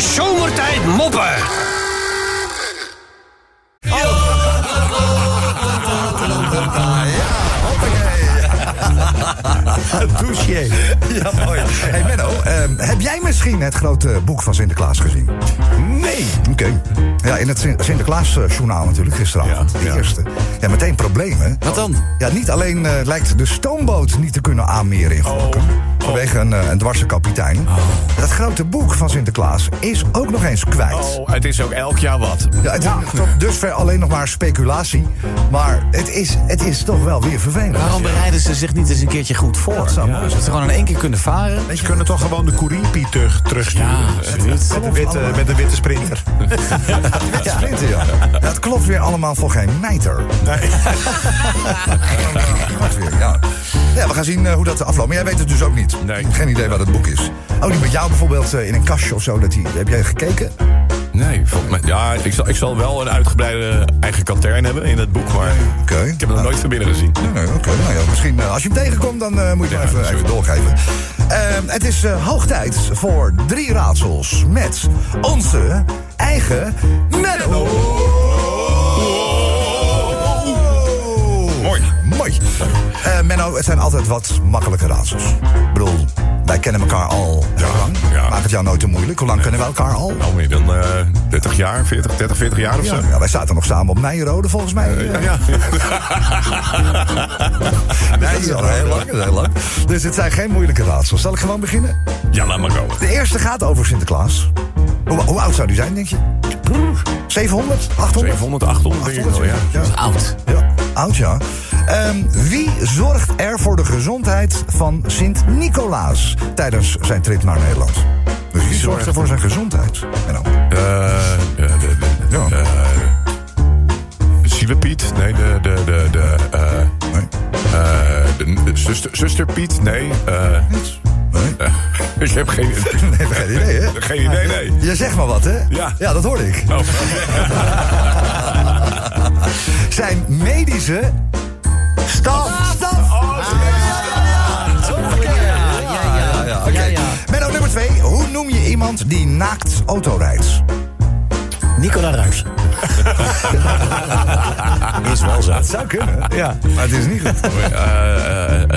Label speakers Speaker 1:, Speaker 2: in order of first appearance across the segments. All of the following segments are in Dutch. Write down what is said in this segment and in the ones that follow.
Speaker 1: Zomertijd Moppen.
Speaker 2: Douche. Ja, mooi. Hey Menno, ehm, heb jij misschien het grote boek van Sinterklaas gezien?
Speaker 3: Nee.
Speaker 2: Oké. Ja, in het Sin- Sinterklaasjournaal natuurlijk gisteravond.
Speaker 3: Ja,
Speaker 2: de
Speaker 3: ja.
Speaker 2: eerste. Ja, meteen problemen.
Speaker 4: Wat dan?
Speaker 2: Ja, niet alleen eh, lijkt de stoomboot niet te kunnen aanmeren in Gorkum. Vanwege een, eh, een dwarse kapitein. Dat grote boek van Sinterklaas is ook nog eens kwijt.
Speaker 3: Oh, het is ook elk jaar wat.
Speaker 2: Ja, het is tot dusver alleen nog maar speculatie. Maar het is, het is toch wel weer vervelend.
Speaker 4: Waarom bereiden ze zich niet eens een keertje goed voor?
Speaker 2: Dat zou
Speaker 4: Ja, ze gewoon in één keer kunnen varen.
Speaker 5: Ze kunnen toch gewoon de Koeriepie terug, terugsturen.
Speaker 4: Ja, absoluut.
Speaker 5: Met de witte, met de witte sprinter.
Speaker 2: Ja, sprinten, ja. Ja, Het klopt weer allemaal voor geen mijter.
Speaker 5: Nee.
Speaker 2: Ja. ja, we gaan zien eh, hoe dat afloopt. Maar jij weet het dus ook niet.
Speaker 3: Nee.
Speaker 2: Geen idee wat het boek is. Ook niet met jou bijvoorbeeld eh, in een kastje of zo. Dat die, heb jij gekeken?
Speaker 3: Nee, volgens mij. Ja, ik zal, ik zal wel een uitgebreide eigen katern hebben in het boek, maar
Speaker 2: Oké.
Speaker 3: ik heb hem nog nooit van binnen gezien.
Speaker 2: Nee, nee, oké. Nou ja, misschien eh, als je hem tegenkomt, dan eh, moet je
Speaker 3: Ja,
Speaker 2: hem even, doorgeven. Ehm, het is hoog tijd voor drie raadsels met onze eigen Menno.
Speaker 3: Mooi.
Speaker 2: Eh, Menno, het zijn altijd wat makkelijke raadsels. Ik bedoel, wij kennen elkaar al heel lang.
Speaker 3: ja.
Speaker 2: Maak het jou nooit te moeilijk. Hoe lang kennen we elkaar al?
Speaker 3: Nou, meer dan eh 30 jaar, 40, 30, 40 jaar of
Speaker 2: Ja,
Speaker 3: zo.
Speaker 2: ja, wij zaten nog samen op Nijrode volgens mij.
Speaker 3: Ja, ja.
Speaker 2: dat is al heel lang, dat is heel lang. Dus het zijn geen moeilijke raadsels. Zal ik gewoon beginnen?
Speaker 3: ja, laat maar komen.
Speaker 2: De eerste gaat over Sinterklaas. Hoe, hoe oud zou die zijn, denk je? 700? 800?
Speaker 3: 700, 800 denk ik wel, ja.
Speaker 2: Ja.
Speaker 4: Oud.
Speaker 2: Ja, oud ja. Ehm, wie zorgt er voor de gezondheid van Sint-Nicolaas tijdens zijn trip naar Nederland? Dus wie zorgt er voor zijn gezondheid? En dan,
Speaker 3: Eh, de, de,
Speaker 2: Ja.
Speaker 3: eh, Zielepiet? Nee, de, de, de, de, eh,
Speaker 2: nee,
Speaker 3: eh, de, de zuster, zuster Piet? Nee, eh,
Speaker 2: niets. Nee,
Speaker 3: eh, ik heb geen,
Speaker 2: nee, geen idee, hè?
Speaker 3: geen idee, nee.
Speaker 2: Je zegt maar wat, hè?
Speaker 3: Ja.
Speaker 2: Ja, dat hoorde ik.
Speaker 3: Oh.
Speaker 2: Zijn medische staf. staf. Ja, ja, oké. Menno nummer twee. Hoe noem je iemand die naakt autorijdt?
Speaker 4: Nicola Ruijs. is wel zo.
Speaker 2: Zou kunnen. Ja, maar het is niet goed.
Speaker 3: Eh, eh, eh,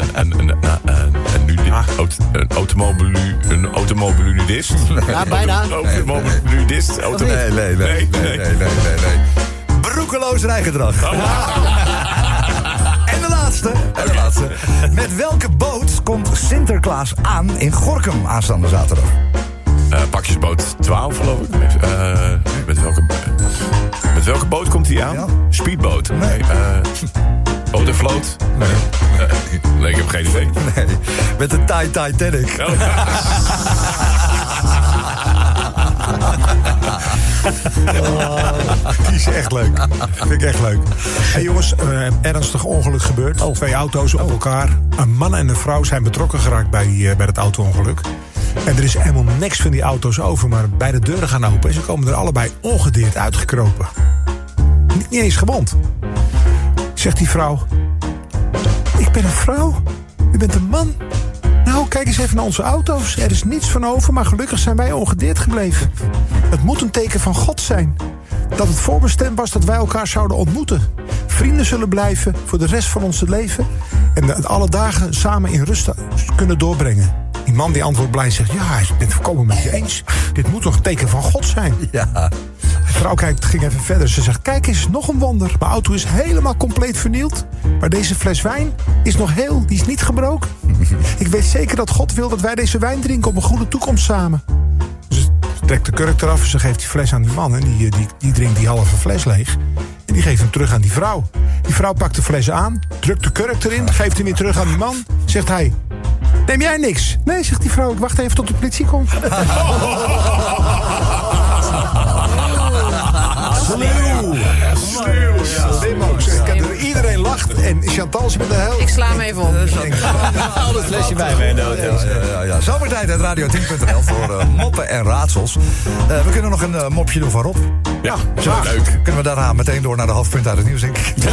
Speaker 3: een automobilu, een automobilunidist.
Speaker 4: Ja, bijna.
Speaker 3: Automobilunidist. Auto,
Speaker 2: Nee, nee, nee. Nee, nee, nee, nee, nee. Broekeloos rijgedrag. En de laatste. En de laatste. Met welke boot komt Sinterklaas aan in Gorkum aanstaande zaterdag?
Speaker 3: Eh, pakjesboot 12, geloof ik. Eh, met, welke, met welke boot komt hij aan?
Speaker 2: Ja.
Speaker 3: Speedboot.
Speaker 2: Nee.
Speaker 3: Eh Botervloot? Nee. nee, ik heb geen idee.
Speaker 2: Nee, met de Thai Titanic.
Speaker 5: Die is echt leuk. Vind ik echt leuk. Hey jongens, eh, ernstig ongeluk gebeurd. Twee auto's op elkaar. Een man en een vrouw zijn betrokken geraakt bij, eh, bij het auto-ongeluk. En er is helemaal niks van die auto's over, maar beide deuren gaan open. En ze komen er allebei ongedeerd uitgekropen. Niet, niet eens gewond. Zegt die vrouw. Ik ben een vrouw. U bent een man. Nou, kijk eens even naar onze auto's. Er is niets van over, maar gelukkig zijn wij ongedeerd gebleven. Het moet een teken van God zijn. Dat het voorbestemd was dat wij elkaar zouden ontmoeten. Vrienden zullen blijven voor de rest van ons leven. En alle dagen samen in rust kunnen doorbrengen. Die man die antwoordt blij zegt... Ja, ik ben het volkomen met je eens. Dit moet toch een teken van God zijn?
Speaker 2: Ja.
Speaker 5: Vrouw kijkt, ging even verder. Ze zegt, kijk eens, nog een wonder. Mijn auto is helemaal compleet vernield. Maar deze fles wijn is nog heel, die is niet gebroken. Ik weet zeker dat God wil dat wij deze wijn drinken op een goede toekomst samen. Ze trekt de kurk eraf, ze geeft die fles aan die man... en die, eh, die, die drinkt die halve fles leeg. En die geeft hem terug aan die vrouw. Die vrouw pakt de fles aan, drukt de kurk erin... geeft hem weer terug aan die man. Zegt hij, neem jij niks? Nee, zegt die vrouw, ik wacht even tot de politie komt. Chantal is met de hel.
Speaker 6: Ik sla hem even op.
Speaker 4: Al het flesje bij me in de auto.
Speaker 2: Ja, ja, ja. Zomertijd uit Radio10.nl voor eh, moppen en raadsels. Eh, we kunnen nog een eh, mopje doen van Rob.
Speaker 3: Ja,
Speaker 2: Zo,
Speaker 3: leuk.
Speaker 2: Kunnen we daarna meteen door naar de hoofdpunt uit het nieuws, denk ik.
Speaker 3: Laat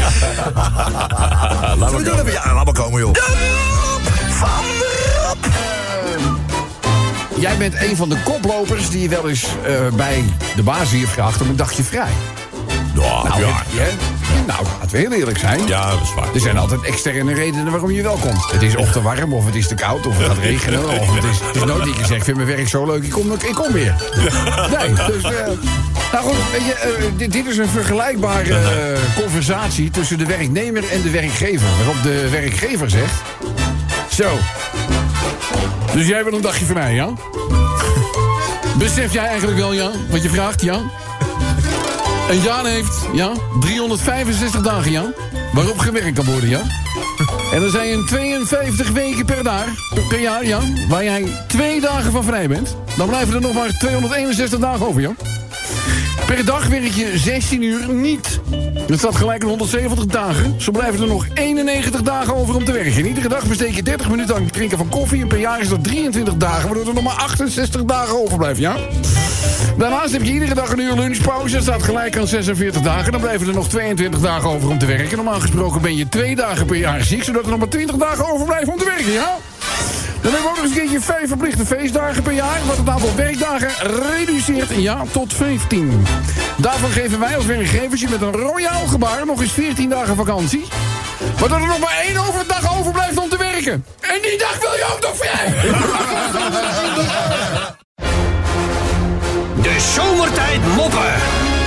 Speaker 2: Zullen
Speaker 3: maar
Speaker 2: we doen? Ja, laat maar komen, joh. van Rob.
Speaker 1: jij bent een van de koplopers die wel eens eh, bij de baas hier vraagt om een dagje vrij.
Speaker 3: Nou,
Speaker 1: Nou,
Speaker 3: ja.
Speaker 1: heb je- nou, laten we heel eerlijk zijn.
Speaker 3: ja, dat is waar.
Speaker 1: Er zijn altijd externe redenen waarom je wel komt. Het is of te warm, of het is te koud, of het gaat regenen. Of het is, het is nooit dat je zegt, ik vind mijn werk zo leuk, ik kom, ik kom weer. Nee, dus... eh, nou goed, weet je, eh, dit, dit is een vergelijkbare eh, conversatie tussen de werknemer en de werkgever. Waarop de werkgever zegt... Zo. Dus jij wil een dagje voor mij, ja? Besef jij eigenlijk wel, ja, wat je vraagt, ja? En Jan heeft, ja, 365 dagen, ja, waarop gewerkt kan worden, ja. En er zijn 52 weken per, jaar, per jaar, ja, waar jij twee dagen van vrij bent. Dan blijven er nog maar 261 dagen over, ja. Per dag werk je 16 uur niet. Dat staat gelijk aan 170 dagen. Zo blijven er nog 91 dagen over om te werken. En iedere dag besteed je 30 minuten aan het drinken van koffie. En per jaar is dat 23 dagen, waardoor er nog maar 68 dagen overblijven, ja? Daarnaast heb je iedere dag een uur lunchpauze. Dat staat gelijk aan 46 dagen. Dan blijven er nog 22 dagen over om te werken. Normaal gesproken ben je twee dagen per jaar ziek... zodat er nog maar 20 dagen overblijven om te werken, ja? Dan hebben we nog eens een keertje vijf verplichte feestdagen per jaar... wat het aantal werkdagen reduceert ja, tot 15. Daarvan geven wij als werkgevers je met een royaal gebaar... nog eens 14 dagen vakantie... waardoor er nog maar één overdag overblijft om te werken. En die dag wil je ook nog vrij! Zomertijd moppen.